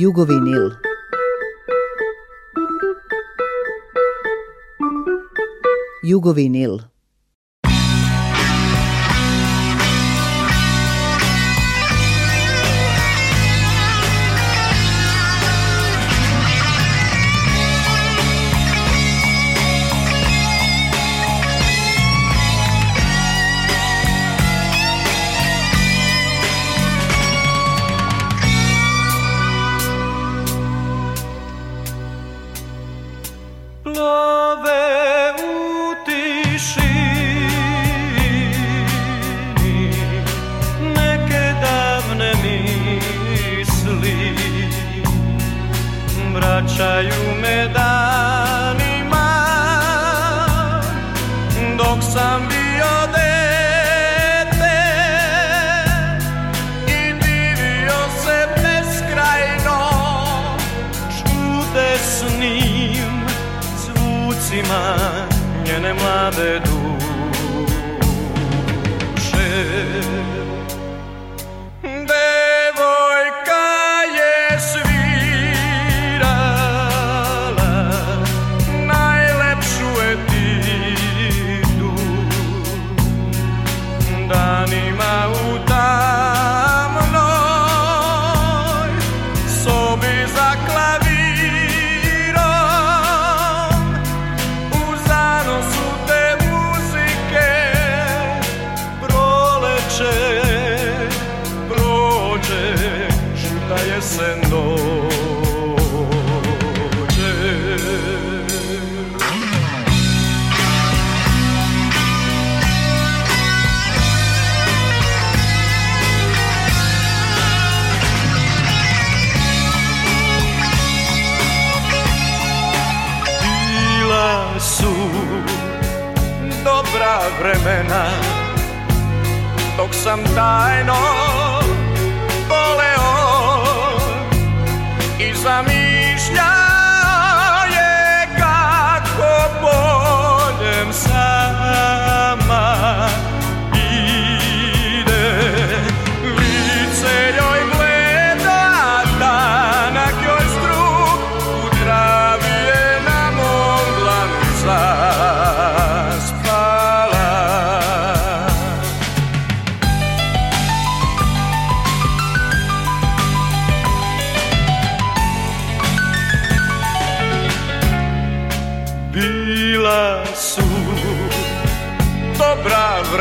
Jugovinil. Jugovinil.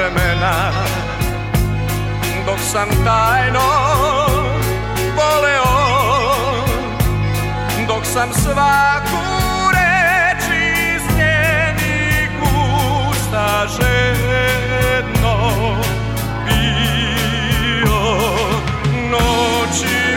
vremena Dok sam tajno voleo Dok sam svaku reč iz njenih usta žedno Bio noći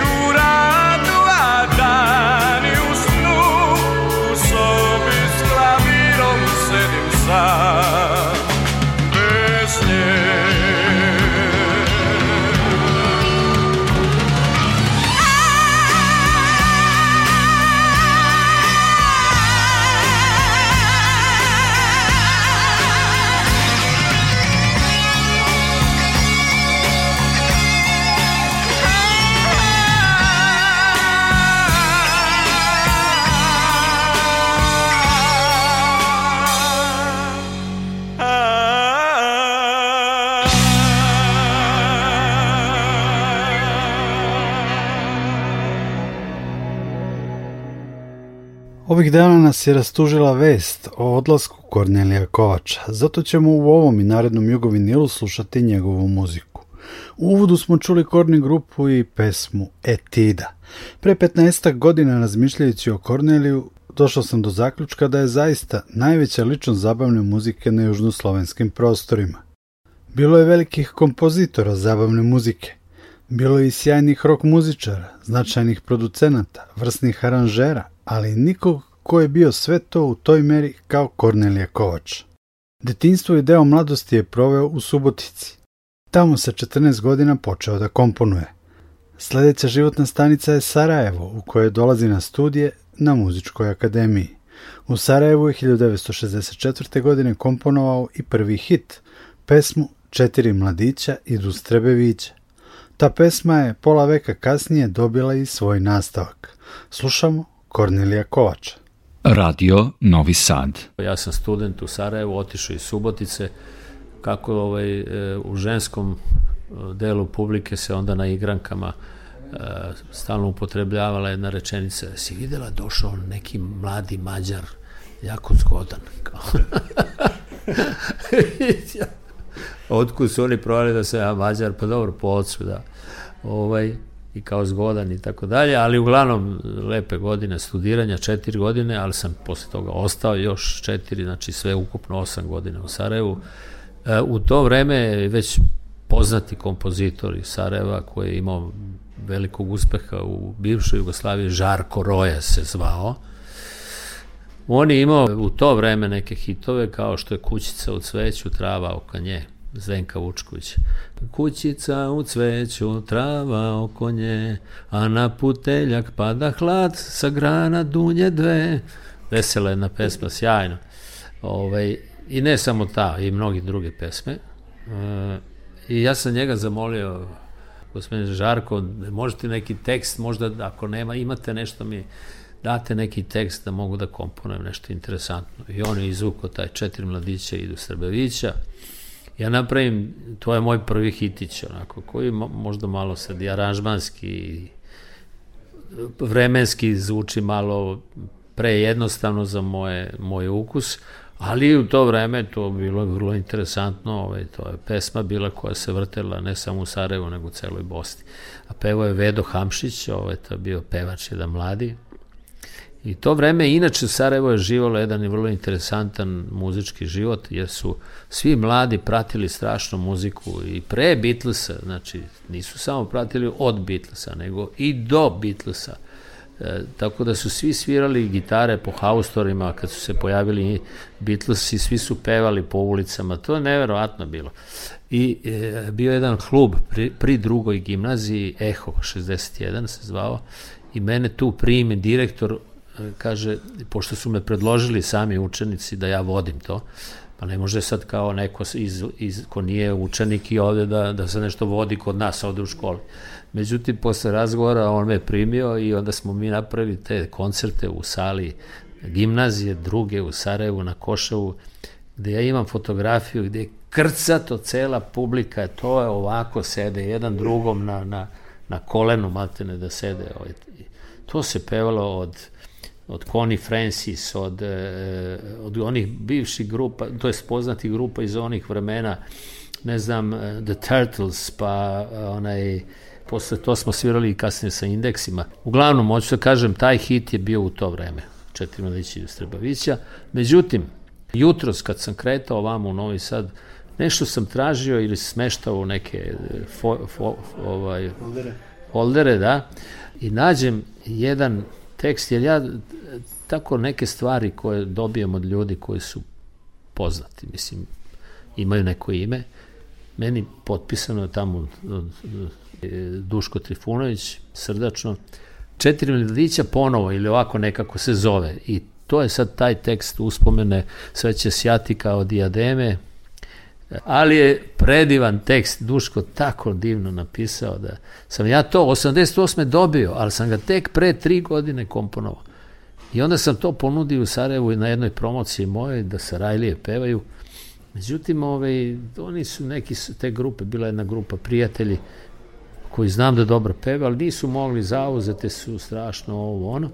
Ovih dana nas je rastužila vest o odlasku Kornelija Kovača, zato ćemo u ovom i narednom Jugovinilu slušati njegovu muziku. U uvodu smo čuli Korni grupu i pesmu Etida. Pre 15 godina razmišljajući o Korneliju, došao sam do zaključka da je zaista najveća ličnost zabavne muzike na južnoslovenskim prostorima. Bilo je velikih kompozitora zabavne muzike – Bilo je i sjajnih rok muzičara, značajnih producenata, vrsnih aranžera, ali nikog ko je bio sve to u toj meri kao Kornelije Kovač. Detinstvo i deo mladosti je proveo u Subotici. Tamo sa 14 godina počeo da komponuje. Sledeća životna stanica je Sarajevo, u kojoj dolazi na studije na Muzičkoj akademiji. U Sarajevu je 1964. godine komponovao i prvi hit, pesmu Četiri mladića idu s Trebevića. Ta pesma je pola veka kasnije dobila i svoj nastavak. Slušamo Kornelija Kovača. Radio Novi Sad. Ja sam student u Sarajevu, otišao iz Subotice, kako ovaj, e, u ženskom e, delu publike se onda na igrankama e, stalno upotrebljavala jedna rečenica, si videla došao neki mladi mađar, jako zgodan. otkud su oni provali da se ja mađar, pa dobro, po ocu, da. Ovaj, i kao zgodan i tako dalje, ali uglavnom lepe godine studiranja, četiri godine, ali sam posle toga ostao još četiri, znači sve ukupno osam godina u Sarajevu. E, u to vreme već poznati kompozitor iz Sarajeva koji je imao velikog uspeha u bivšoj Jugoslaviji, Žarko Roja se zvao. On je imao u to vreme neke hitove kao što je Kućica u cveću, Trava oko nje. Zdenka Vučković. Kućica u cveću, trava oko nje, a na puteljak pada hlad, sa grana dunje dve. Vesela jedna pesma, sjajno. Ovaj, I ne samo ta, i mnogi druge pesme. E, I ja sam njega zamolio, gospodin Žarko, možete neki tekst, možda ako nema, imate nešto mi date neki tekst da mogu da komponujem nešto interesantno. I on je izvukao taj četiri mladića idu Srbevića, ja napravim, to je moj prvi hitić, onako, koji možda malo sad i aranžmanski, vremenski zvuči malo prejednostavno za moje, moj ukus, ali u to vreme to bilo vrlo interesantno, ovaj, to je pesma bila koja se vrtela ne samo u Sarajevu, nego u celoj Bosni. A pevao je Vedo Hamšić, ovaj, to je bio pevač jedan mladi, I to vreme, inače Sarajevo je živalo jedan vrlo interesantan muzički život, jer su svi mladi pratili strašno muziku i pre Beatlesa, znači nisu samo pratili od Beatlesa, nego i do Beatlesa. E, tako da su svi svirali gitare po haustorima, kad su se pojavili Beatlesi, svi su pevali po ulicama, to je neverovatno bilo. I e, bio je jedan klub pri, pri drugoj gimnaziji, Eho 61 se zvao, i mene tu primi direktor kaže, pošto su me predložili sami učenici da ja vodim to, pa ne može sad kao neko iz, iz, ko nije učenik i ovde da, da se nešto vodi kod nas ovde u školi. Međutim, posle razgovora on me primio i onda smo mi napravili te koncerte u sali gimnazije, druge u Sarajevu, na Koševu, gde ja imam fotografiju gde je krcato cela publika, to je ovako sede, jedan drugom na, na, na kolenu matene da sede. Ovaj. To se pevalo od od Connie Francis, od, eh, od onih bivših grupa, to je poznatih grupa iz onih vremena, ne znam, eh, The Turtles, pa eh, onaj, posle to smo svirali i kasnije sa indeksima. Uglavnom, hoću da kažem, taj hit je bio u to vreme, Četiri mladića iz Trebavića. Međutim, jutros kad sam kretao ovamo u Novi Sad, nešto sam tražio ili smeštao u neke fo, fo, ovaj, holdere. holdere, da, i nađem jedan tekst, jer ja tako neke stvari koje dobijem od ljudi koji su poznati, mislim, imaju neko ime, meni potpisano je tamo e, Duško Trifunović, srdačno, Četiri mladića ponovo ili ovako nekako se zove i to je sad taj tekst uspomene sve će sjati kao diademe ali je predivan tekst Duško tako divno napisao da sam ja to 88. dobio, ali sam ga tek pre tri godine komponovao. I onda sam to ponudio u Sarajevu na jednoj promociji moje da Sarajlije pevaju. Međutim, ovaj, oni su neki, su te grupe, bila jedna grupa prijatelji koji znam da dobro peva, ali nisu mogli zauzete su strašno ovo ono.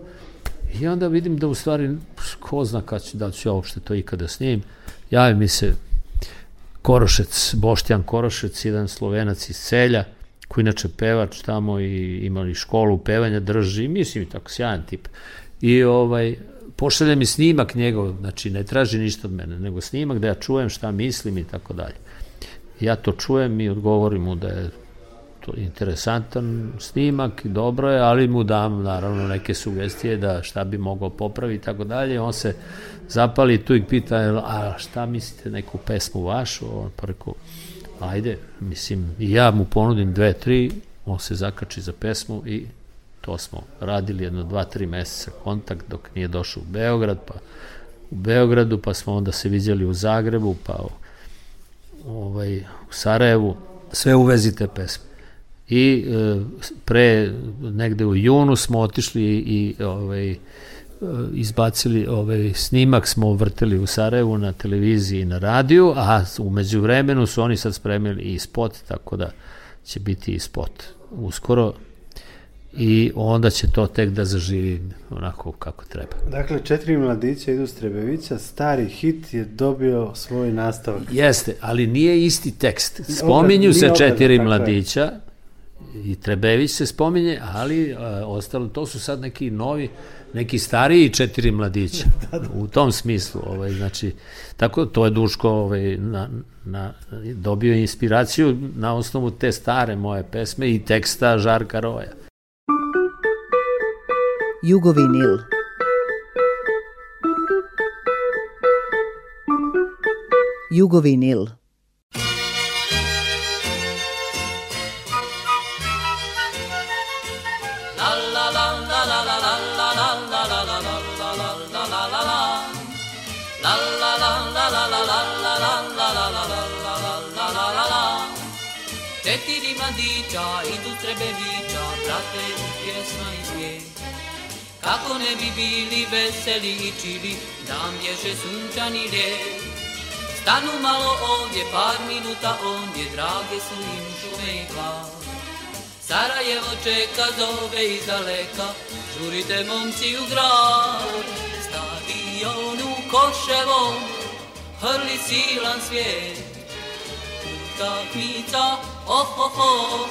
I onda vidim da u stvari ko zna kad ću, da ću ja uopšte to ikada snimim. Javi mi se Korošec, Boštjan Korošec, jedan slovenac iz Celja, koji inače pevač tamo i imali školu pevanja, drži, mislim i tako sjajan tip. I ovaj, pošalje mi snimak njegov, znači ne traži ništa od mene, nego snimak da ja čujem šta mislim i tako dalje. Ja to čujem i odgovorim mu da je to je interesantan snimak, dobro je, ali mu dam naravno neke sugestije da šta bi mogao popraviti i tako dalje. On se zapali tu i pita, a šta mislite, neku pesmu vašu? On pa rekao, ajde, mislim, ja mu ponudim dve, tri, on se zakači za pesmu i to smo radili jedno dva, tri meseca kontakt dok nije došao u Beograd, pa u Beogradu, pa smo onda se vidjeli u Zagrebu, pa ovaj, u Sarajevu, sve u vezi te pesme i e, pre negde u junu smo otišli i ovaj e, izbacili ovaj snimak smo vrteli u Sarajevu na televiziji i na radiju, a u međuvremenu su oni sad spremili i spot, tako da će biti i spot uskoro i onda će to tek da zaživi onako kako treba. Dakle, četiri mladića idu Strebevića, stari hit je dobio svoj nastavak. Jeste, ali nije isti tekst. Spominju se četiri mladića, i Trebević se spominje, ali a, e, ostalo, to su sad neki novi, neki stariji četiri mladića, da, da, da. u tom smislu, ovaj, znači, tako to je Duško ovaj, na, na, dobio inspiraciju na osnovu te stare moje pesme i teksta Žarka Roja. Jugovinil Jugovinil pevića prate u pjesma i pje. Kako ne bi bili veseli i čili, dan bježe sunčani ljep. Stanu malo ovdje, par minuta ondje, drage su im šume i kvar. Sarajevo čeka, zove iz daleka, žurite momci u grad. Stadion u Koševo, hrli silan svijet, utakmica, of, of, of,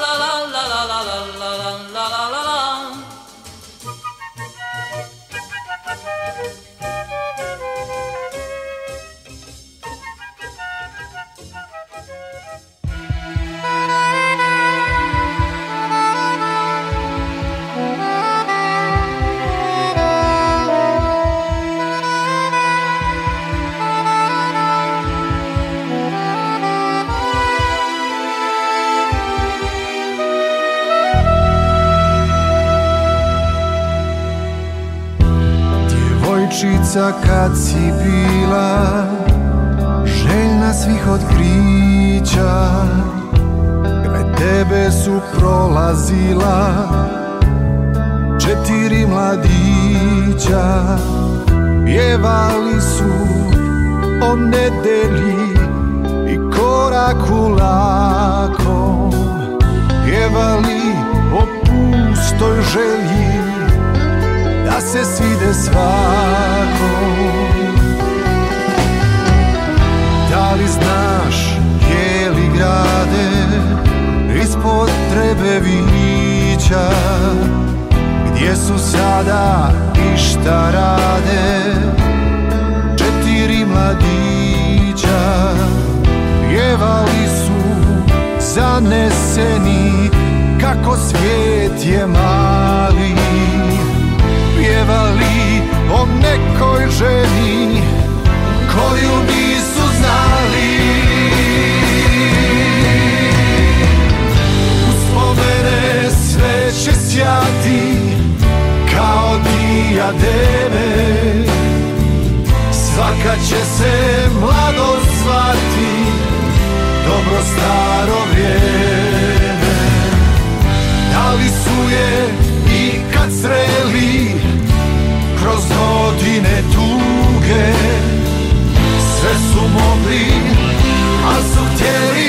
sunca kad si bila Željna svih otkrića Kraj tebe su prolazila Četiri mladića Pjevali su o nedelji I koraku lakom Pjevali o pustoj želji da se svide svakom Da li znaš je li grade ispod trebe Trebevića Gdje su sada i šta rade Četiri mladića pjevali su zaneseni Kako svijet je mali pjevali o nekoj ženi koju nisu znali Uspomene sve će sjati kao dijademe Svaka će se mlado zvati dobro staro vrijeme Da li su je ikad sreli kroz godine tuge Sve su mogli, a su htjeli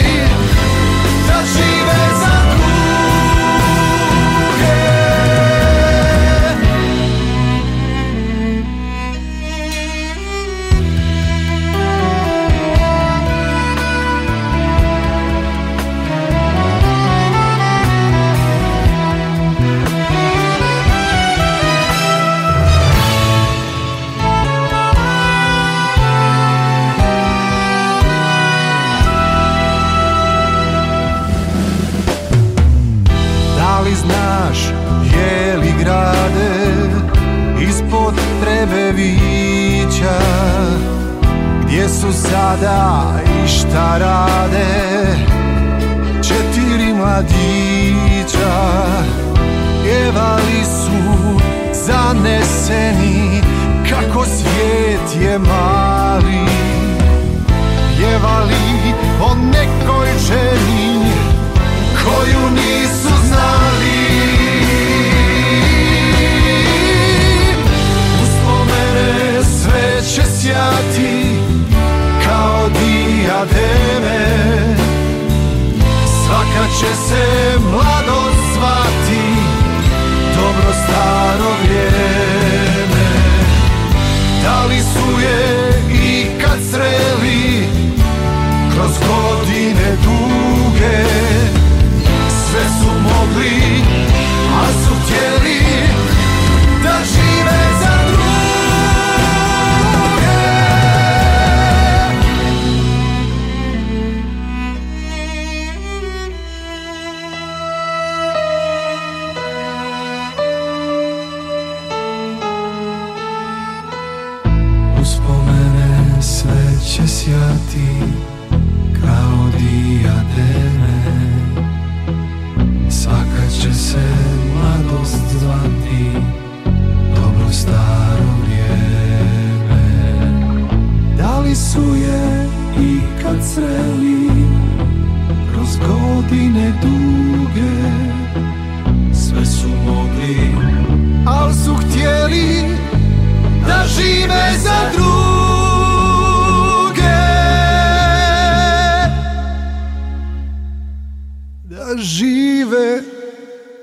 bića Gdje su sada i šta rade Četiri mladića Pjevali su zaneseni Kako svijet je mali Pjevali o nekoj ženi Koju nisu znali ti kao dijademe Svaka će se mlado svati Dobro staro vrijeme Da li su je ikad sreli Kroz godine duge Sve su mogli, a su htjeli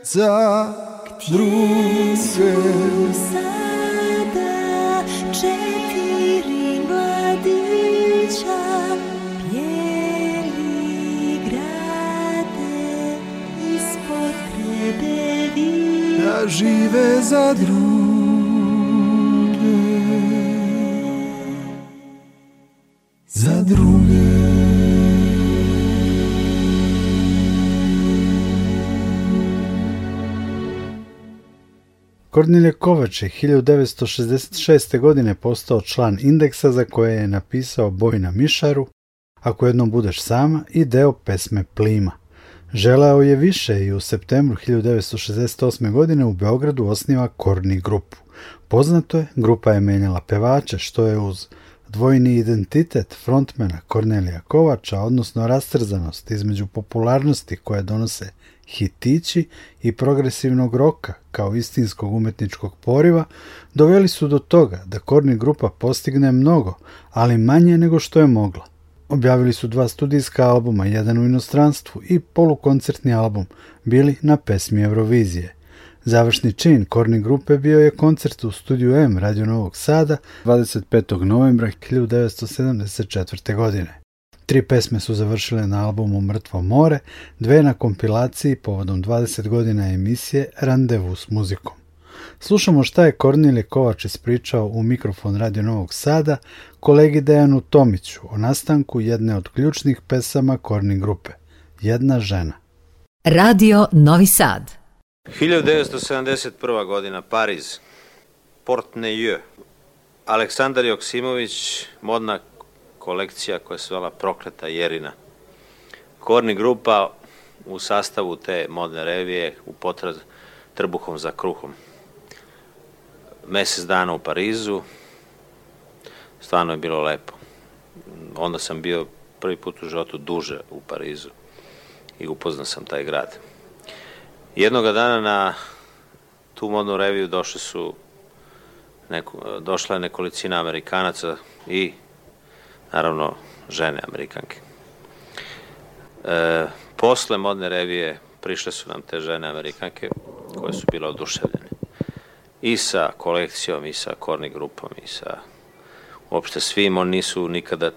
za Gdje druge. sada četiri mladića bijeli grade ispod krebevi da žive za druge. za druge. Kornilje Kovač je 1966. godine postao član indeksa za koje je napisao Boj na mišaru, Ako jednom budeš sama i deo pesme Plima. Želao je više i u septembru 1968. godine u Beogradu osniva Korni grupu. Poznato je, grupa je menjala pevače, što je uz dvojni identitet frontmena Kornelija Kovača, odnosno rastrzanost između popularnosti koje donose hitići i progresivnog roka kao istinskog umetničkog poriva doveli su do toga da Korni grupa postigne mnogo, ali manje nego što je mogla. Objavili su dva studijska albuma, jedan u inostranstvu i polukoncertni album, bili na pesmi Eurovizije. Završni čin Korni grupe bio je koncert u studiju M Radio Novog Sada 25. novembra 1974. godine. Tri pesme su završile na albumu Mrtvo more, dve na kompilaciji povodom 20 godina emisije Randevu s muzikom. Slušamo šta je Kornilje Kovač ispričao u mikrofon Radio Novog Sada kolegi Dejanu Tomiću o nastanku jedne od ključnih pesama Korni grupe, Jedna žena. Radio Novi Sad 1971. godina, Pariz, Port Neuilleux. Aleksandar Joksimović, modna kolekcija koja se zvala Prokleta Jerina. Korni grupa u sastavu te modne revije u potrag trbuhom za kruhom. Mesec dana u Parizu, stvarno je bilo lepo. Onda sam bio prvi put u životu duže u Parizu i upoznan sam taj grad. Jednoga dana na tu modnu reviju došli su neko, došla je nekolicina Amerikanaca i naravno žene Amerikanke. E, posle modne revije prišle su nam te žene Amerikanke koje su bile oduševljene. I sa kolekcijom, i sa korni grupom, i sa uopšte svim, oni nisu nikada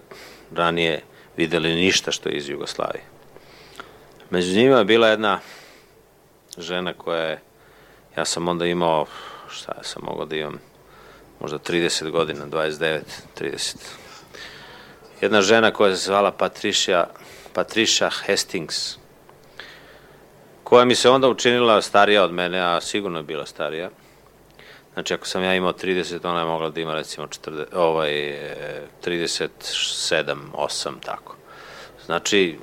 ranije videli ništa što je iz Jugoslavije. Među njima je bila jedna žena koja je, ja sam onda imao, šta sam mogao da imam, možda 30 godina, 29, 30 jedna žena koja se zvala Patricia, Patricia Hastings, koja mi se onda učinila starija od mene, a sigurno je bila starija. Znači, ako sam ja imao 30, ona je mogla da ima recimo 40, ovaj, 37, 8, tako. Znači,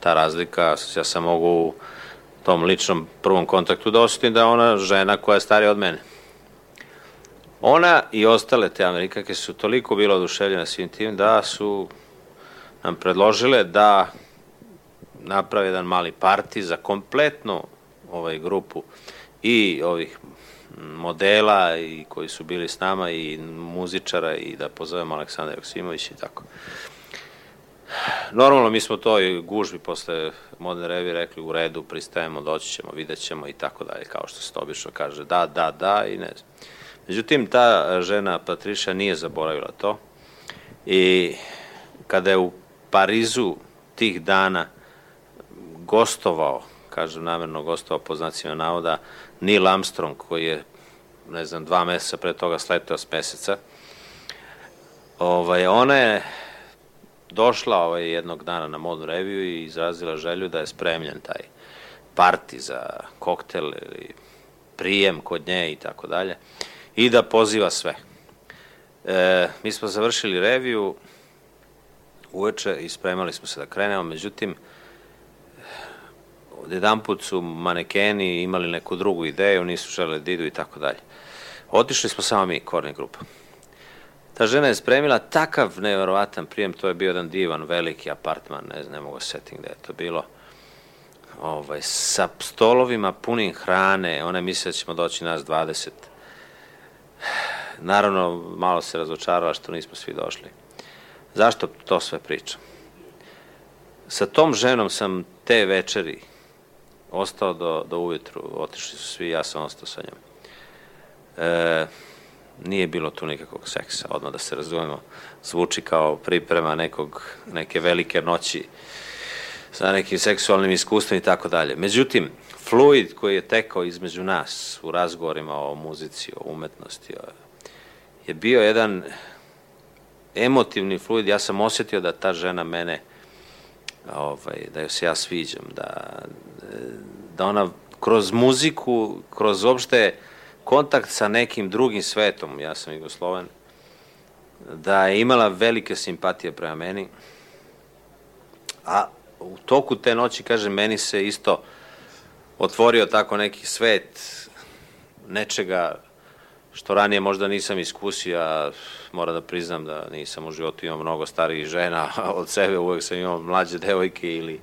ta razlika, ja sam mogu u tom ličnom prvom kontaktu da osetim da ona žena koja je starija od mene. Ona i ostale te Amerikanke su toliko bilo oduševljene svim tim da su nam predložile da naprave jedan mali parti za kompletnu ovaj grupu i ovih modela i koji su bili s nama i muzičara i da pozovemo Aleksandra Joksimovića i tako. Normalno mi smo to i gužbi posle Modern Revi rekli u redu, pristajemo, doći ćemo, vidjet ćemo i tako dalje, kao što se to obično kaže, da, da, da i ne znam. Međutim, ta žena Patriša nije zaboravila to i kada je u Parizu tih dana gostovao, kažem namerno gostovao po znacima navoda, Neil Armstrong koji je, ne znam, dva meseca pre toga sletao s meseca, ovaj, ona je došla ovaj, jednog dana na modnu reviju i izrazila želju da je spremljen taj parti za koktel ili prijem kod nje i tako dalje i da poziva sve. E, mi smo završili reviju uveče i spremali smo se da krenemo, međutim, od jedan put su manekeni imali neku drugu ideju, nisu želeli da idu i tako dalje. Otišli smo samo mi, korni grupa. Ta žena je spremila takav neverovatan prijem, to je bio jedan divan, veliki apartman, ne znam, ne mogu da setim gde je to bilo, ovaj, sa stolovima punim hrane, ona je mislila da ćemo doći nas 20 Naravno, malo se razočarala što nismo svi došli. Zašto to sve pričam? Sa tom ženom sam te večeri ostao do, do ujutru, otišli su svi, ja sam ostao sa njom. E, nije bilo tu nikakvog seksa, odmah da se razumemo. Zvuči kao priprema nekog, neke velike noći sa nekim seksualnim iskustvom i tako dalje. Međutim, fluid koji je tekao između nas u razgovorima o muzici, o umetnosti, o, je bio jedan emotivni fluid. Ja sam osetio da ta žena mene, ovaj, da joj se ja sviđam, da, da ona kroz muziku, kroz opšte kontakt sa nekim drugim svetom, ja sam jugosloven, da je imala velike simpatije prema meni, a u toku te noći, kaže, meni se isto otvorio tako neki svet nečega što ranije možda nisam iskusio, a moram da priznam da nisam u životu imao mnogo starijih žena od sebe, uvek sam imao mlađe devojke ili,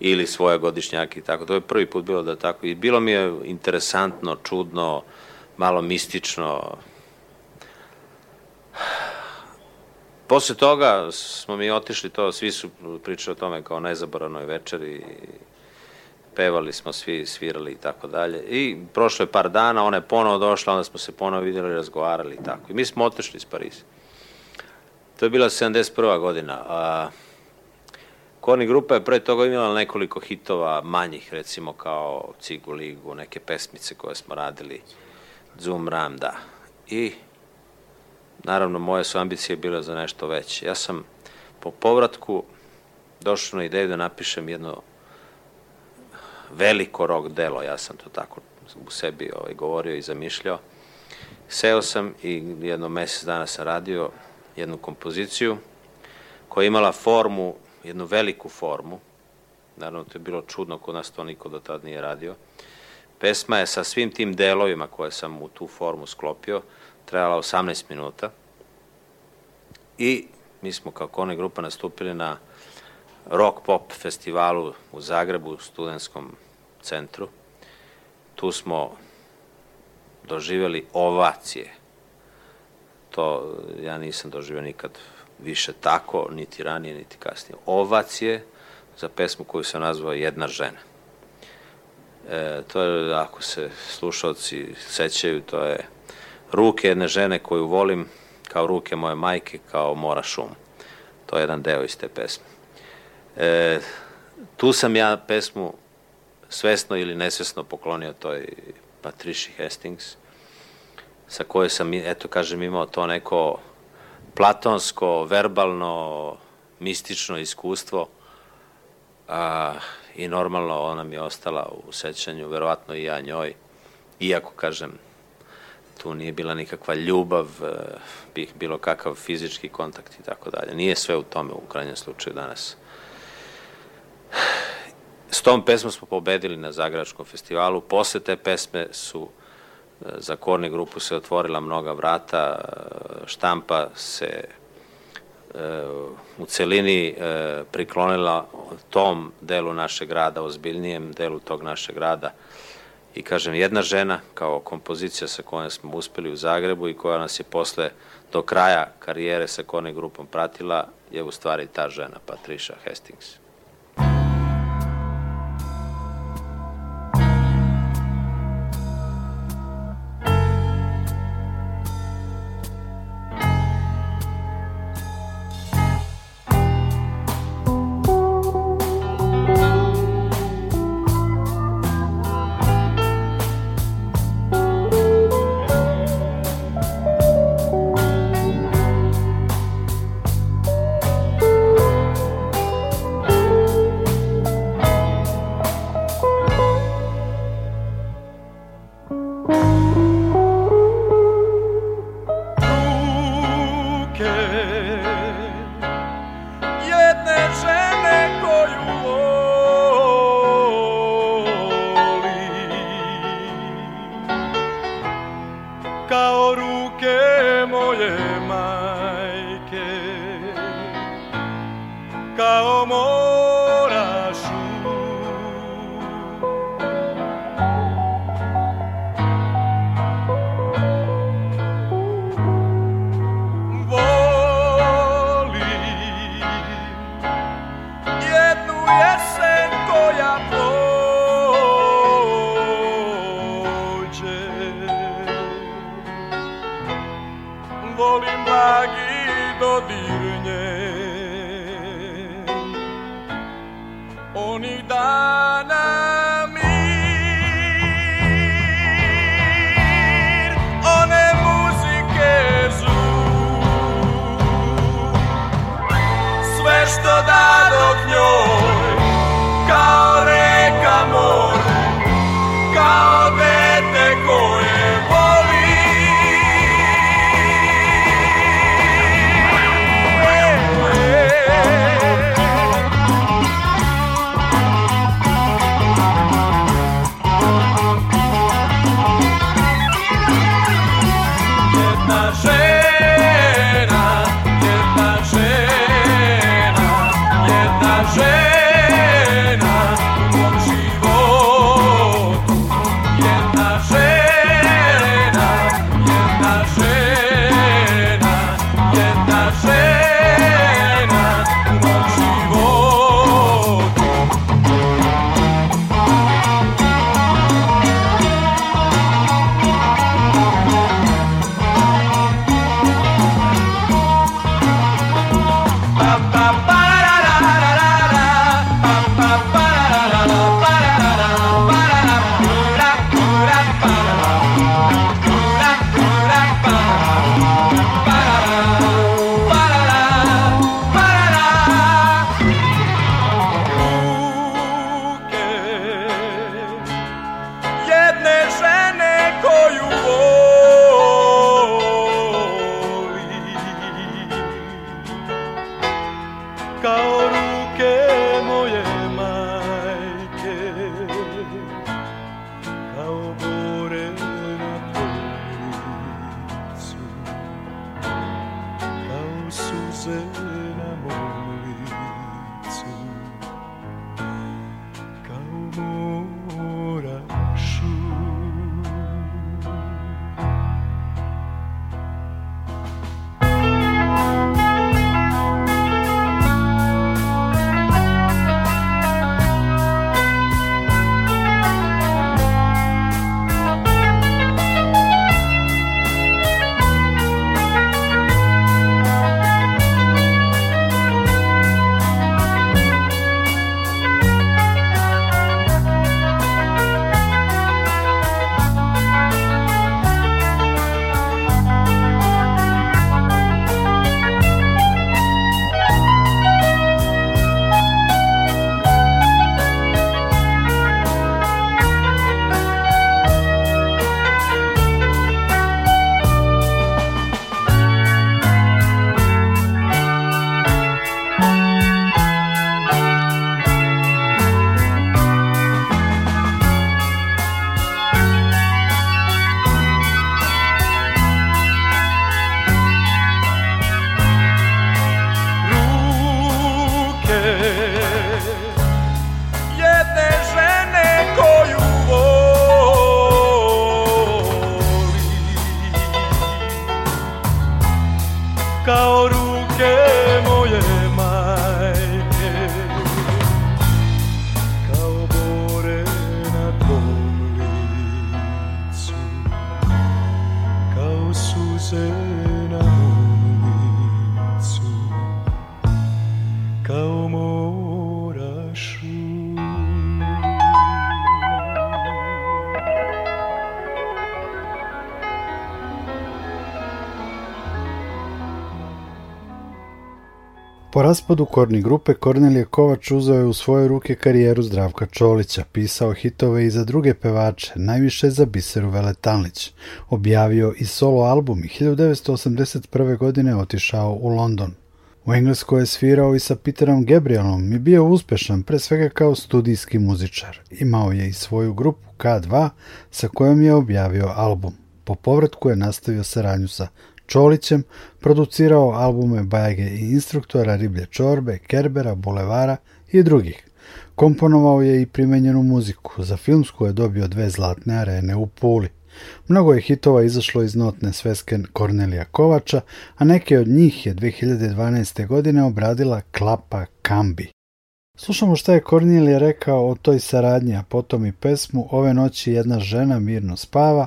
ili svoje godišnjake i tako. To je prvi put bilo da tako. I bilo mi je interesantno, čudno, malo mistično. Posle toga smo mi otišli to, svi su pričali o tome kao nezaboranoj večeri pevali smo svi, svirali i tako dalje. I prošlo je par dana, ona je ponovo došla, onda smo se ponovo videli, razgovarali i tako. I mi smo otišli iz Pariza. To je bila 71. godina. A, Korni grupa je pre toga imala nekoliko hitova manjih, recimo kao Cigu Ligu, neke pesmice koje smo radili, Zoom Ram, da. I naravno moje su ambicije bile za nešto veće. Ja sam po povratku došao na ideju da napišem jedno veliko rok delo, ja sam to tako u sebi ovaj, govorio i zamišljao. Seo sam i jedno mesec dana sam radio jednu kompoziciju koja je imala formu, jednu veliku formu, naravno to je bilo čudno, kod nas to niko do tad nije radio. Pesma je sa svim tim delovima koje sam u tu formu sklopio, trajala 18 minuta i mi smo kao kone grupa nastupili na rock pop festivalu u Zagrebu, u studentskom centru. Tu smo doživeli ovacije. To ja nisam doživio nikad više tako, niti ranije, niti kasnije. Ovacije za pesmu koju sam nazvao Jedna žena. E, to je, ako se slušalci sećaju, to je ruke jedne žene koju volim, kao ruke moje majke, kao mora šum. To je jedan deo iz te pesme. E, tu sam ja pesmu svesno ili nesvesno poklonio toj Patriši Hastings, sa kojoj sam, eto kažem, imao to neko platonsko, verbalno, mistično iskustvo a, i normalno ona mi je ostala u sećanju, verovatno i ja njoj, iako kažem, tu nije bila nikakva ljubav, e, bih bilo kakav fizički kontakt i tako dalje. Nije sve u tome u krajnjem slučaju danas. S tom pesmom smo pobedili na Zagračkom festivalu. Posle te pesme su e, za Korni grupu se otvorila mnoga vrata, e, štampa se e, u celini priklonila tom delu našeg grada, ozbiljnijem delu tog našeg grada. I kažem, jedna žena kao kompozicija sa kojom smo uspeli u Zagrebu i koja nas je posle do kraja karijere sa Korni grupom pratila je u stvari ta žena, Patricia Hastings. Wilnie kao ruke moje Po raspadu Korni grupe Kornelije Kovač uzeo je u svoje ruke karijeru Zdravka Čolića, pisao hitove i za druge pevače, najviše za Biseru Veletanlić. Objavio i solo album i 1981. godine otišao u London. U Engleskoj je svirao i sa Peterom Gabrielom i bio uspešan, pre svega kao studijski muzičar. Imao je i svoju grupu K2 sa kojom je objavio album. Po povratku je nastavio saranju sa Čolićem producirao albume Bajage i instruktora Riblje čorbe, Kerbera, Bulevara i drugih. Komponovao je i primenjenu muziku. Za filmsku je dobio dve zlatne arene u Puli. Mnogo je hitova izašlo iz notne sveske Kornelija Kovača, a neke od njih je 2012. godine obradila Klapa Kambi. Slušamo šta je Kornilije rekao o toj saradnji, a potom i pesmu Ove noći jedna žena mirno spava,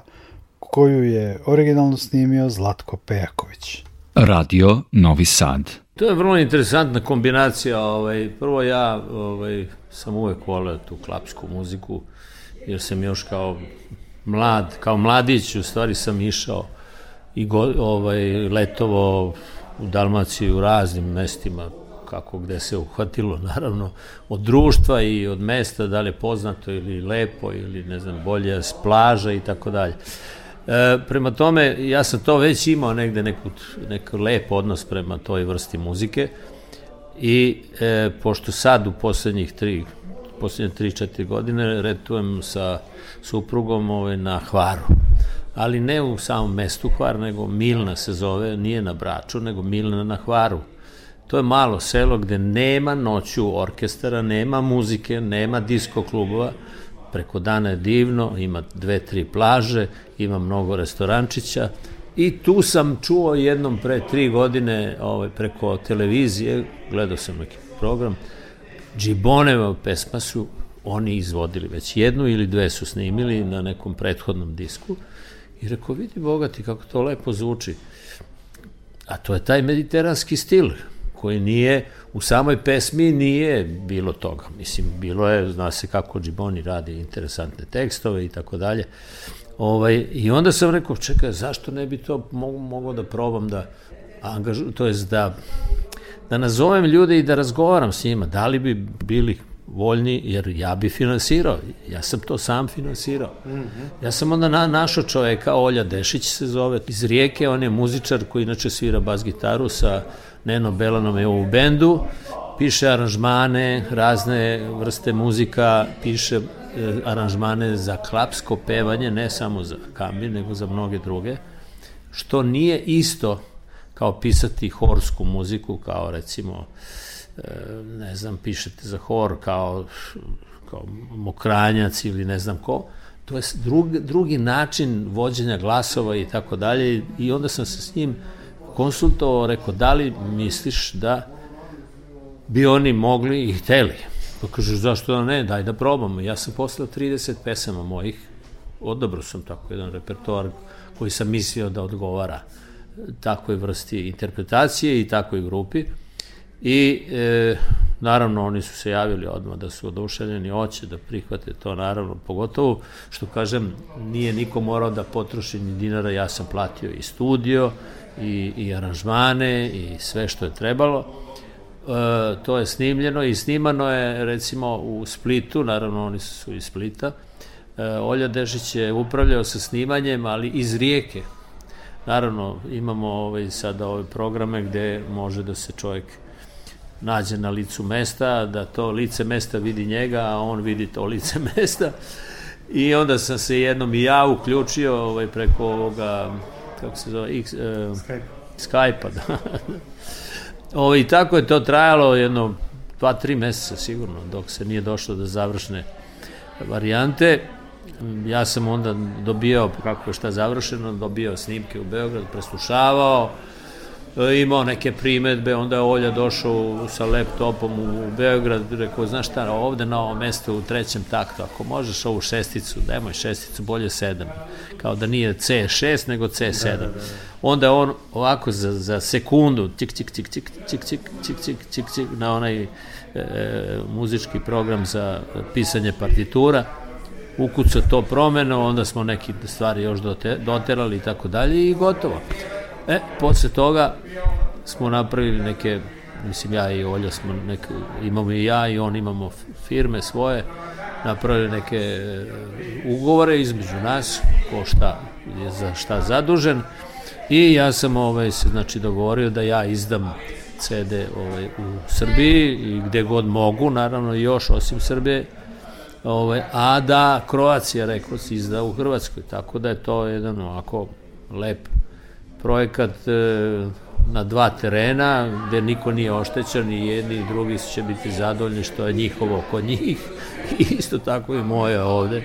koju je originalno snimio Zlatko Pejaković. Radio Novi Sad. To je vrlo interesantna kombinacija. Ovaj, prvo ja ovaj, sam uvek volio tu klapsku muziku, jer sam još kao mlad, kao mladić u stvari sam išao i go, ovaj, letovo u Dalmaciji u raznim mestima, kako gde se uhvatilo, naravno, od društva i od mesta, da li je poznato ili lepo ili, ne znam, bolje s plaža i tako dalje. E, prema tome, ja sam to već imao negde neku, neko lep odnos prema toj vrsti muzike i e, pošto sad u poslednjih tri, poslednje 3-4 godine retujem sa suprugom ove, ovaj, na Hvaru. Ali ne u samom mestu Hvar, nego Milna se zove, nije na Braču, nego Milna na Hvaru. To je malo selo gde nema noću orkestara, nema muzike, nema disko klubova, preko dana je divno, ima dve, tri plaže, ima mnogo restorančića i tu sam čuo jednom pre tri godine ovaj, preko televizije, gledao sam neki program, Džiboneva pesma su oni izvodili, već jednu ili dve su snimili na nekom prethodnom disku i rekao, vidi bogati kako to lepo zvuči. A to je taj mediteranski stil, koji nije, u samoj pesmi nije bilo toga. Mislim, bilo je, zna se kako Džiboni radi interesantne tekstove i tako dalje. Ovaj, I onda sam rekao, čekaj, zašto ne bi to mogu, mogu da probam da angažu, to jest da, da nazovem ljude i da razgovaram s njima, da li bi bili voljni, jer ja bi finansirao, ja sam to sam finansirao. Mhm. Ja sam onda na, našao čoveka, Olja Dešić se zove, iz Rijeke, on je muzičar koji inače svira bas gitaru sa Neno Belanom je u bendu, piše aranžmane, razne vrste muzika, piše e, aranžmane za klapsko pevanje, ne samo za kambir, nego za mnoge druge, što nije isto kao pisati horsku muziku, kao recimo, e, ne znam, pišete za hor kao, kao mokranjac ili ne znam ko, to je drug, drugi način vođenja glasova i tako dalje i onda sam se s njim konsultovao, rekao, da li misliš da bi oni mogli i hteli? Pa kažeš, zašto da ne, daj da probamo. Ja sam poslao 30 pesama mojih, odabro sam tako jedan repertoar koji sam mislio da odgovara takvoj vrsti interpretacije i takvoj grupi. I e, naravno oni su se javili odmah da su oduševljeni, hoće da prihvate to naravno, pogotovo što kažem nije niko morao da potroši ni dinara, ja sam platio i studio, i, i aranžmane i sve što je trebalo. E, to je snimljeno i snimano je recimo u Splitu, naravno oni su iz Splita. E, Olja Dežić je upravljao sa snimanjem, ali iz Rijeke. Naravno, imamo ovaj, sada ove programe gde može da se čovjek nađe na licu mesta, da to lice mesta vidi njega, a on vidi to lice mesta. I onda sam se jednom i ja uključio ovaj, preko ovoga kako se zove, X, e, Skype. Skype-a, da. Ovo, ovaj, I tako je to trajalo jedno dva, tri meseca sigurno, dok se nije došlo do završne varijante. Ja sam onda dobijao, kako je šta završeno, dobio snimke u Beograd, preslušavao, imao neke primetbe, onda je Olja došao sa laptopom u Beograd, rekao, znaš šta, ovde na ovom mestu u trećem taktu, ako možeš ovu šesticu, nemoj šesticu, bolje sedam, kao da nije C6, nego C7. Da, da, da. Onda on ovako za, za sekundu, tik, tik, tik, tik, tik, tik, tik, tik, tik, tik, na onaj e, muzički program za pisanje partitura, ukuca to promeno, onda smo neke stvari još doterali i tako dalje i gotovo. E, posle toga smo napravili neke, mislim ja i Olja smo neke, imamo i ja i on imamo firme svoje, napravili neke e, ugovore između nas, ko šta je za šta zadužen i ja sam ovaj, se znači dogovorio da ja izdam CD ovaj, u Srbiji i gde god mogu, naravno još osim Srbije, ovaj, a da Kroacija, rekao si, izda u Hrvatskoj, tako da je to jedan ovako lep projekat e, na dva terena gde niko nije oštećen i jedni i drugi će biti zadovoljni što je njihovo kod njih i isto tako i moje ovde.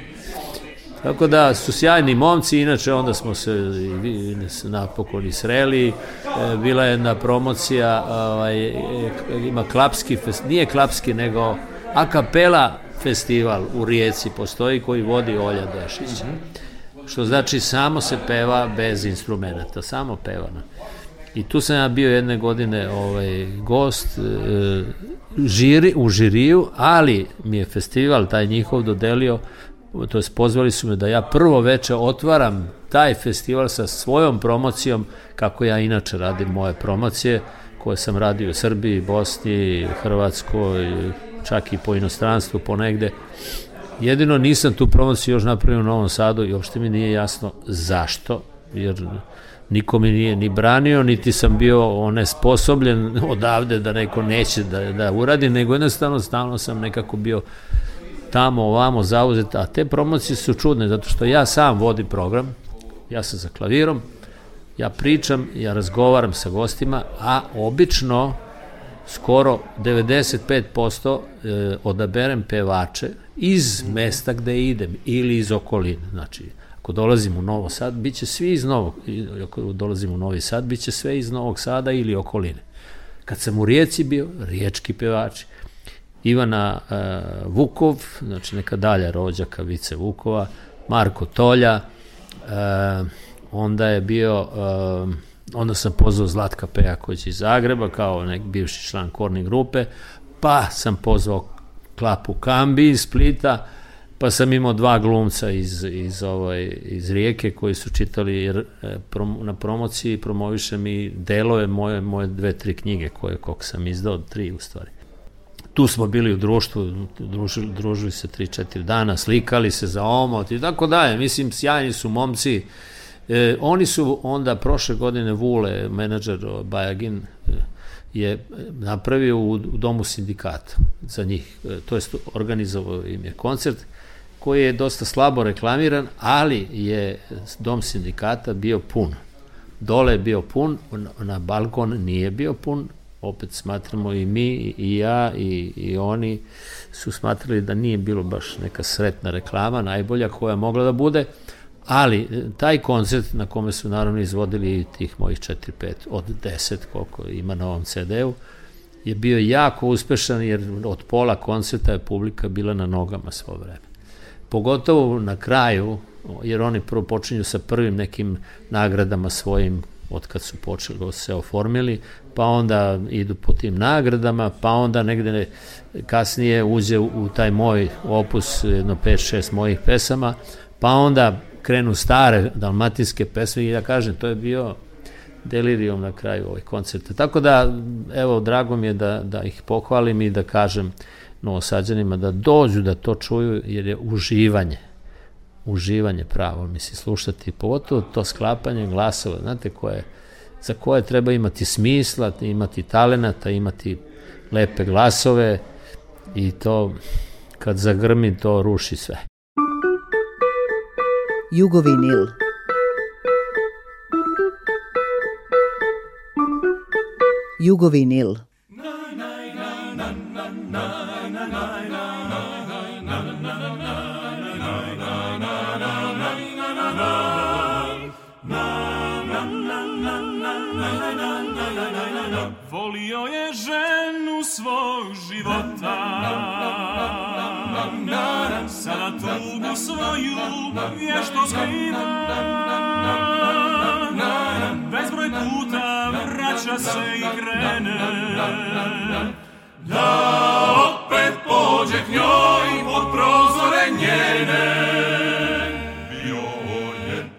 Tako da su sjajni momci, inače onda smo se napokon i sreli. E, bila je jedna promocija, ovaj, e, ima klapski, nije klapski, nego a kapela festival u Rijeci postoji koji vodi Olja Dešić. Mm -hmm što znači samo se peva bez instrumenta, samo pevano. I tu sam ja bio jedne godine ovaj, gost uh, žiri, u žiriju, ali mi je festival taj njihov dodelio, to jest pozvali su me da ja prvo veče otvaram taj festival sa svojom promocijom, kako ja inače radim moje promocije, koje sam radio u Srbiji, Bosni, Hrvatskoj, čak i po inostranstvu ponegde. Jedino nisam tu promociju još napravio u Novom Sadu i uopšte mi nije jasno zašto, jer niko mi nije ni branio, niti sam bio onesposobljen odavde da neko neće da, da uradi, nego jednostavno stalno sam nekako bio tamo, ovamo, zauzet, a te promocije su čudne, zato što ja sam vodim program, ja sam za klavirom, ja pričam, ja razgovaram sa gostima, a obično skoro 95% e, odaberem pevače iz mesta gde idem ili iz okoline. Znači, ako dolazim u Novo Sad, bit će svi iz Novog, ako dolazim u Novi Sad, bit će sve iz Novog Sada ili okoline. Kad sam u Rijeci bio, riječki pevači. Ivana uh, Vukov, znači neka dalja rođaka Vice Vukova, Marko Tolja, uh, onda je bio uh, onda sam pozvao Zlatka Pejaković iz Zagreba kao nek bivši član korni grupe, pa sam pozvao Klapu Kambi iz Splita, pa sam imao dva glumca iz, iz, ovaj, iz Rijeke koji su čitali jer, eh, prom, na promociji promoviše mi delove moje, moje dve, tri knjige koje kog sam izdao, tri u stvari. Tu smo bili u društvu, družili, družili se 3-4 dana, slikali se za omot i tako dalje. Mislim, sjajni su momci, E, oni su onda prošle godine Vule, menadžer Bajagin, e, je e, napravio u domu sindikata za njih, e, to jest organizovao im je koncert koji je dosta slabo reklamiran, ali je dom sindikata bio pun. Dole je bio pun, na balkon nije bio pun, opet smatramo i mi i ja i, i oni su smatrali da nije bilo baš neka sretna reklama, najbolja koja je mogla da bude. Uh, Ali, e, taj koncert na kome su naravno izvodili tih mojih 4-5 od 10 koliko ima na ovom CD-u, je bio jako uspešan jer od pola koncerta je publika bila na nogama svo vreme. Pogotovo na kraju, jer oni prvo počinju sa prvim nekim nagradama svojim od kad su počeli se oformili, pa onda idu po tim nagradama, pa onda negde kasnije uđe u, u taj moj opus, jedno 5-6 mojih pesama, pa onda krenu stare dalmatinske pesme i ja da kažem, to je bio delirium na kraju ovih koncerta. Tako da, evo, drago mi je da, da ih pohvalim i da kažem novosađanima da dođu da to čuju jer je uživanje uživanje pravo, mislim, slušati, pogotovo to sklapanje glasova, znate, koje, za koje treba imati smisla, imati talenata, imati lepe glasove i to kad zagrmi to ruši sve. Jugovinil. Jugovinil. Volio je ženu svog života Sada tugu svoju vješto skriva Bezbroj puta vraća se i krene Da opet pođe k njoj pod prozore njene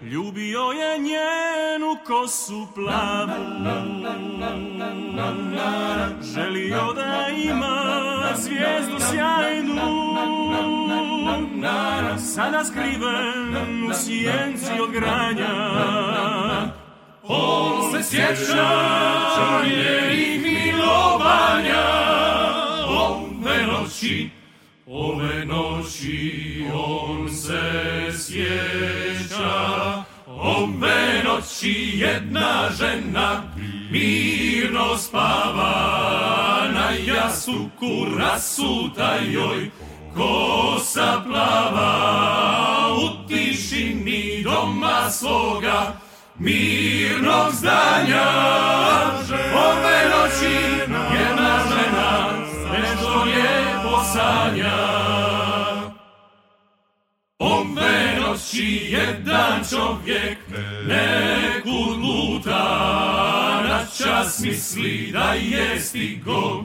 Ljubio je njenu kosu plavu Želio da ima zvijezdu sjajnu Sada skriven u sjenci od granja On se sjeća njenih milovanja Ove noći, ove noći On se sjeća Ove noći jedna žena Mirno spava na jastuku rasuta joj kosa plava u tišini doma svoga mirnog zdanja ove noći jedna žena nešto je sanja ove noći jedan čovjek nekud luta na čas misli da je stigo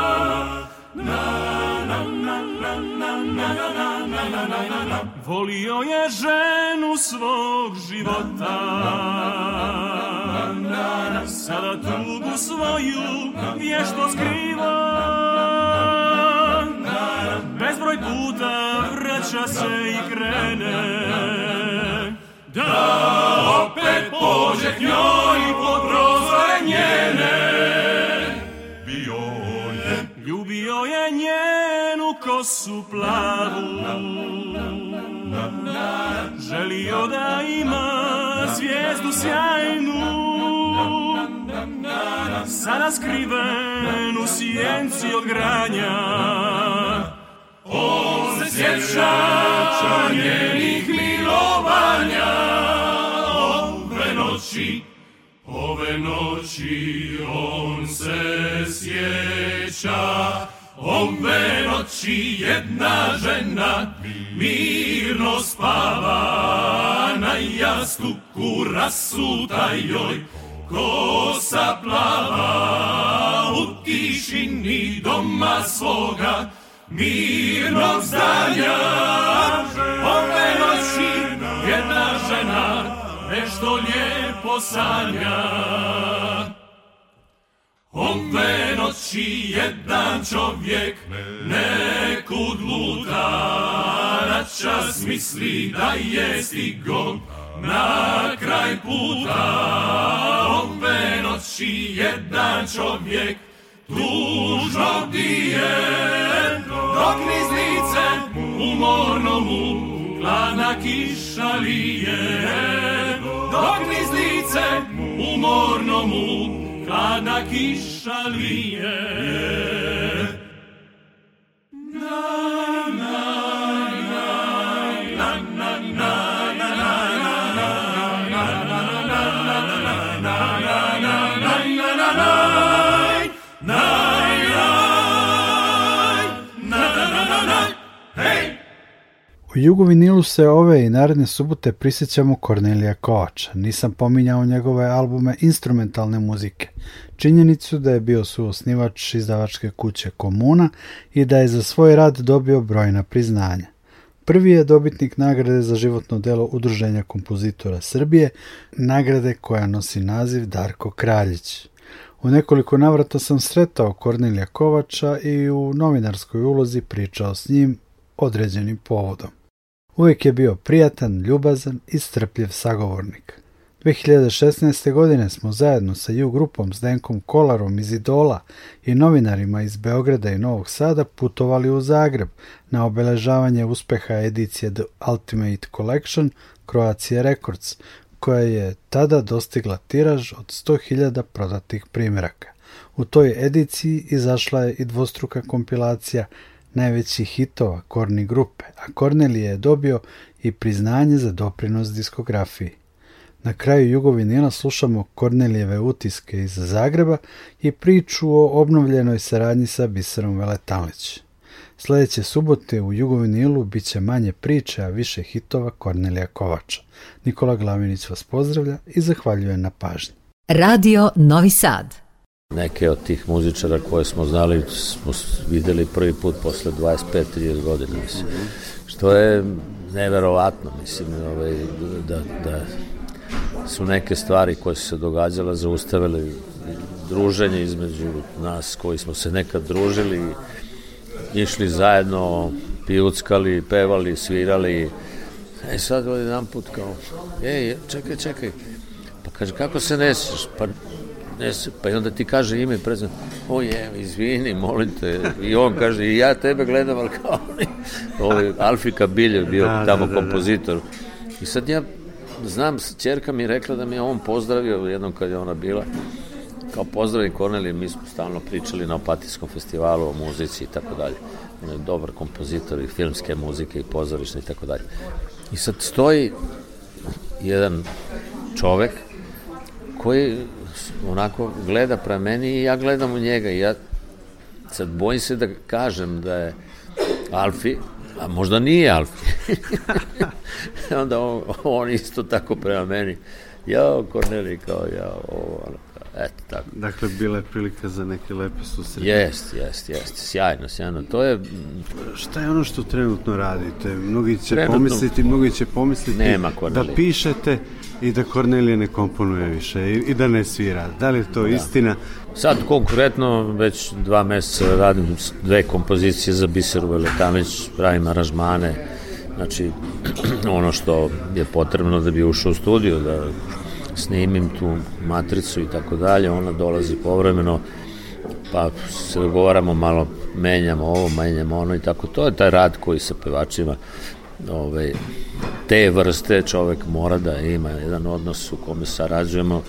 volio je ženu svog života. Sada tugu svoju vješto skriva. Bezbroj puta vraća se i krene. Da opet pođe k njoj pod prozore njene. Bio je, ljubio je njenu kosu plavu. Želio da ima zvijezdu sjajnu Sada skriven u sjenci od granja On se sjeća njenih milovanja Ove noći, ove noći on se sjeća Ove noći jedna žena mi spava na jastuku rasuta joj kosa plava u tišini doma svoga mirnog zdanja ove noći jedna žena nešto lijepo sanja Ove noći jedan čovjek nekud luta na čas misli da je stigo na kraj puta Ove noći jedan čovjek tužno dije Dok niznice umorno mu hladna kiša lije Dok niznice umorno mu Banaki kiszalije. Nam U Jugovinilu se ove i naredne subote prisjećamo Kornelija Kovača. Nisam pominjao njegove albume instrumentalne muzike. Činjenicu da je bio suosnivač izdavačke kuće Komuna i da je za svoj rad dobio brojna priznanja. Prvi je dobitnik nagrade za životno delo Udruženja kompozitora Srbije, nagrade koja nosi naziv Darko Kraljić. U nekoliko navrata sam sretao Kornelija Kovača i u novinarskoj ulozi pričao s njim određenim povodom. Uvijek je bio prijatan, ljubazan i strpljiv sagovornik. 2016. godine smo zajedno sa ju grupom s Denkom Kolarom iz Idola i novinarima iz Beograda i Novog Sada putovali u Zagreb na obeležavanje uspeha edicije The Ultimate Collection Croatia Records, koja je tada dostigla tiraž od 100.000 prodatih primjeraka. U toj ediciji izašla je i dvostruka kompilacija najvećih hitova Korni grupe, a Kornelije je dobio i priznanje za doprinos diskografiji. Na kraju Jugovinila slušamo Kornelijeve utiske iz Zagreba i priču o obnovljenoj saradnji sa Biserom Veletanlić. Sledeće subote u Jugovinilu bit će manje priče, a više hitova Kornelija Kovača. Nikola Glavinić vas pozdravlja i zahvaljuje na pažnji. Radio Novi Sad Neke od tih muzičara koje smo znali smo videli prvi put posle 25-30 godina, mislim. Što je neverovatno, mislim, ovaj, da, da su neke stvari koje su se događale zaustavile druženje između nas koji smo se nekad družili, išli zajedno, pijuckali, pevali, svirali. E sad ovaj jedan put kao, ej, čekaj, čekaj, pa kaže, kako se nesiš? Pa podnesu, pa i onda ti kaže ime i prezent, o je, izvini, molim te, i on kaže, i ja tebe gledam, ali kao oni, ovaj, Alfi Kabilj bio da, da, tamo da, da, kompozitor. I sad ja znam, čerka mi rekla da mi je on pozdravio jednom kad je ona bila, kao pozdravi Kornelije, mi smo stalno pričali na Opatijskom festivalu o muzici i tako dalje. On je dobar kompozitor i filmske muzike i pozorišne i tako dalje. I sad stoji jedan čovek koji onako gleda pre meni i ja gledam u njega i ja sad bojim se da kažem da je Alfi, a možda nije Alfi. Onda on, on isto tako prema meni. Jao, Korneli, kao ja, ovo, ono. Eto, tako. Dakle, bila je prilika za neke lepe susrede. Jest, jest, jest. Sjajno, sjajno. To je... Šta je ono što trenutno radite? Mnogi će trenutno... pomisliti, mnogi će pomisliti Nema da pišete i da Kornelije ne komponuje više i, i da ne svira. Da li je to da. istina? Sad konkretno već dva meseca radim dve kompozicije za Biseru Veletanić, pravim aranžmane, znači ono što je potrebno da bi ušao u studiju, da snimim tu matricu i tako dalje, ona dolazi povremeno, pa se dogovaramo malo, menjamo ovo, menjamo ono i tako. To je taj rad koji sa pevačima ove, ovaj, te vrste čovek mora da ima jedan odnos u kome sarađujemo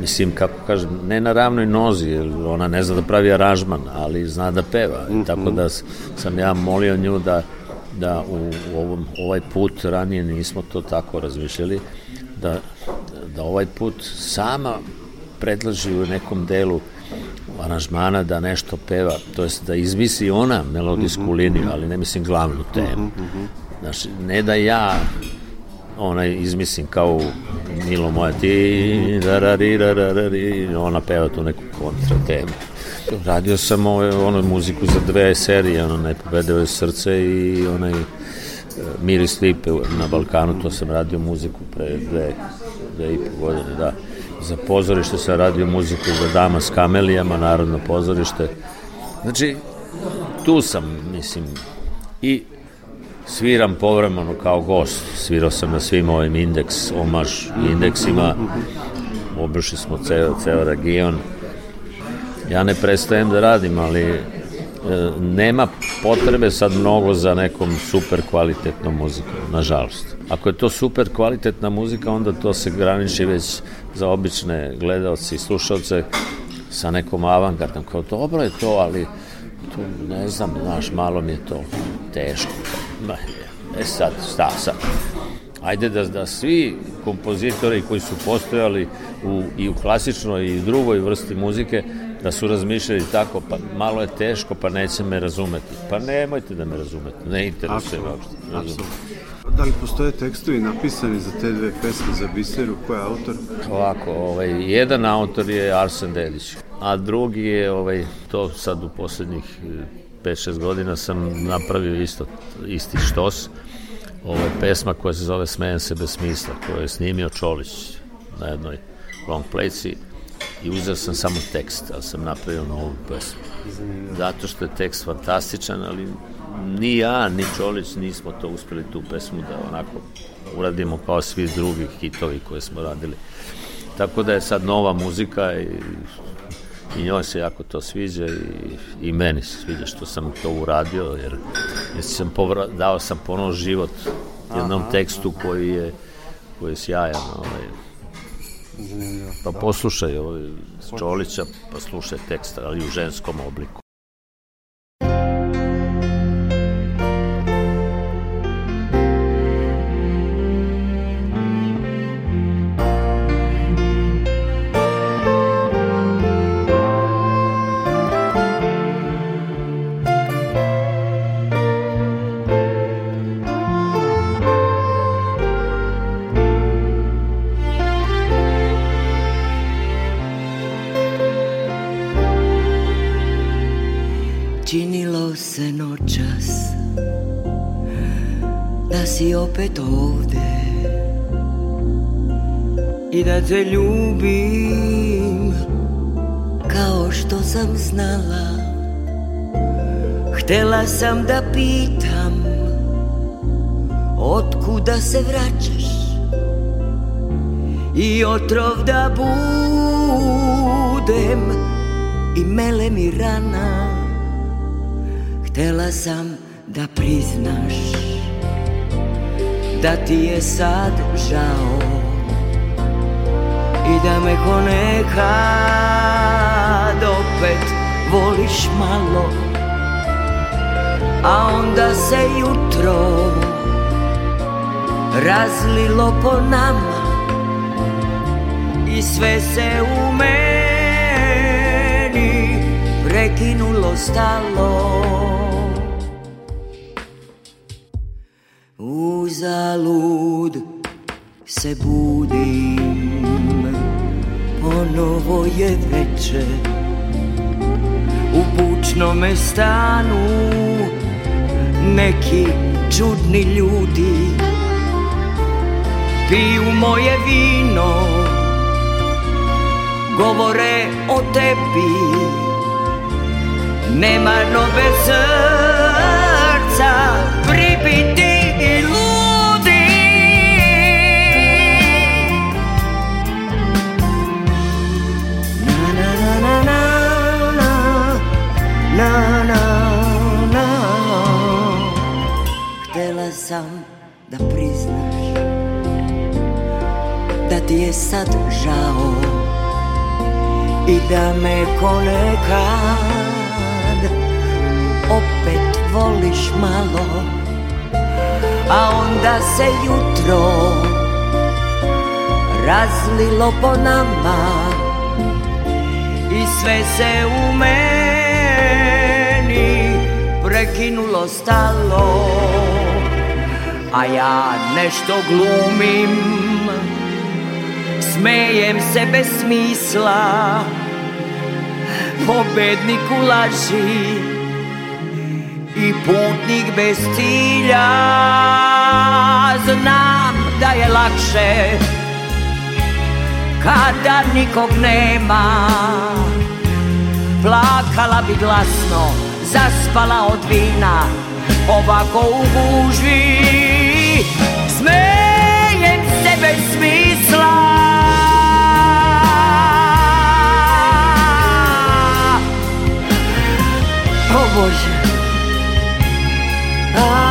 mislim, kako kažem, ne na ravnoj nozi, jer ona ne zna da pravi aranžman, ali zna da peva. Mm -hmm. Tako da sam ja molio nju da, da u, u ovom, ovaj put, ranije nismo to tako razmišljali, da da ovaj put sama predlaži u nekom delu aranžmana da nešto peva, to jest da izvisi ona melodijsku mm -hmm. liniju, ali ne mislim glavnu mhm, temu. Mm -hmm. Znači, ne da ja ona izmislim kao Milo moja ti da, rarari, rarari, ona peva tu neku kontra temu. Radio sam ove, ono muziku za dve serije, ono je srce i onaj Miris Slipe na Balkanu, to sam radio muziku pre dve dve i po godine, da. Za pozorište sam radio muziku za Dama s kamelijama, Narodno pozorište. Znači, tu sam, mislim, i sviram povremeno kao gost. Svirao sam na svim ovim indeks, omaž indeksima. Obršli smo ceo, ceo region. Ja ne prestajem da radim, ali e, nema potrebe sad mnogo za nekom super kvalitetnom muzikom, nažalost. Ako je to super kvalitetna muzika, onda to se graniči već za obične gledalce i slušalce sa nekom avangardom. Kao dobro je to, ali to ne znam, znaš, malo mi je to teško. E sad, šta sad? Ajde da, da svi kompozitori koji su postojali u, i u klasičnoj i drugoj vrsti muzike, da su razmišljali tako, pa malo je teško, pa neće me razumeti. Pa nemojte da me razumete, ne interesuje uopšte. Apsolutno. Da li postoje tekstovi napisani za te dve pesme za Biseru? Ko je autor? Ovako, ovaj, jedan autor je Arsen Delić, a drugi je, ovaj, to sad u poslednjih 5-6 eh, godina sam napravio isto, isti štos. Ovo je pesma koja se zove Smejem se bez smisla, koju je snimio Čolić na jednoj long playci i uzeo sam samo tekst, ali sam napravio novu pesmu. Zato što je tekst fantastičan, ali ni ja, ni Čolić nismo to uspeli tu pesmu da onako uradimo kao svi drugi hitovi koje smo radili. Tako da je sad nova muzika i, i njoj se jako to sviđa i, i meni se sviđa što sam to uradio jer, jer sam povra, dao sam ponovno život jednom aha, tekstu aha. koji je koji je sjajan ovaj. Zanimljivo. Pa poslušaj ovaj, Čolića, da. pa slušaj tekst, ali u ženskom obliku. opet ovde I da te ljubim Kao što sam znala Htela sam da pitam Otkuda se vraćaš I otrov da budem I mele mi rana Htela sam da priznaš da ti je sad žao I da me ko opet voliš malo A onda se jutro razlilo po nama I sve se u meni prekinulo stalo se budim Ponovo je veče U pučnome stanu Neki čudni ljudi Piju moje vino Govore o tebi Nema nove srca da me ponekad opet voliš malo A onda se jutro razlilo po nama I sve se u meni prekinulo stalo A ja nešto glumim Smejem se bez smisla pobednik u laži i putnik bez cilja Znam da je lakše kada nikog nema Plakala bi glasno, zaspala od vina Ovako u gužvi Smejem se bez smira πόδια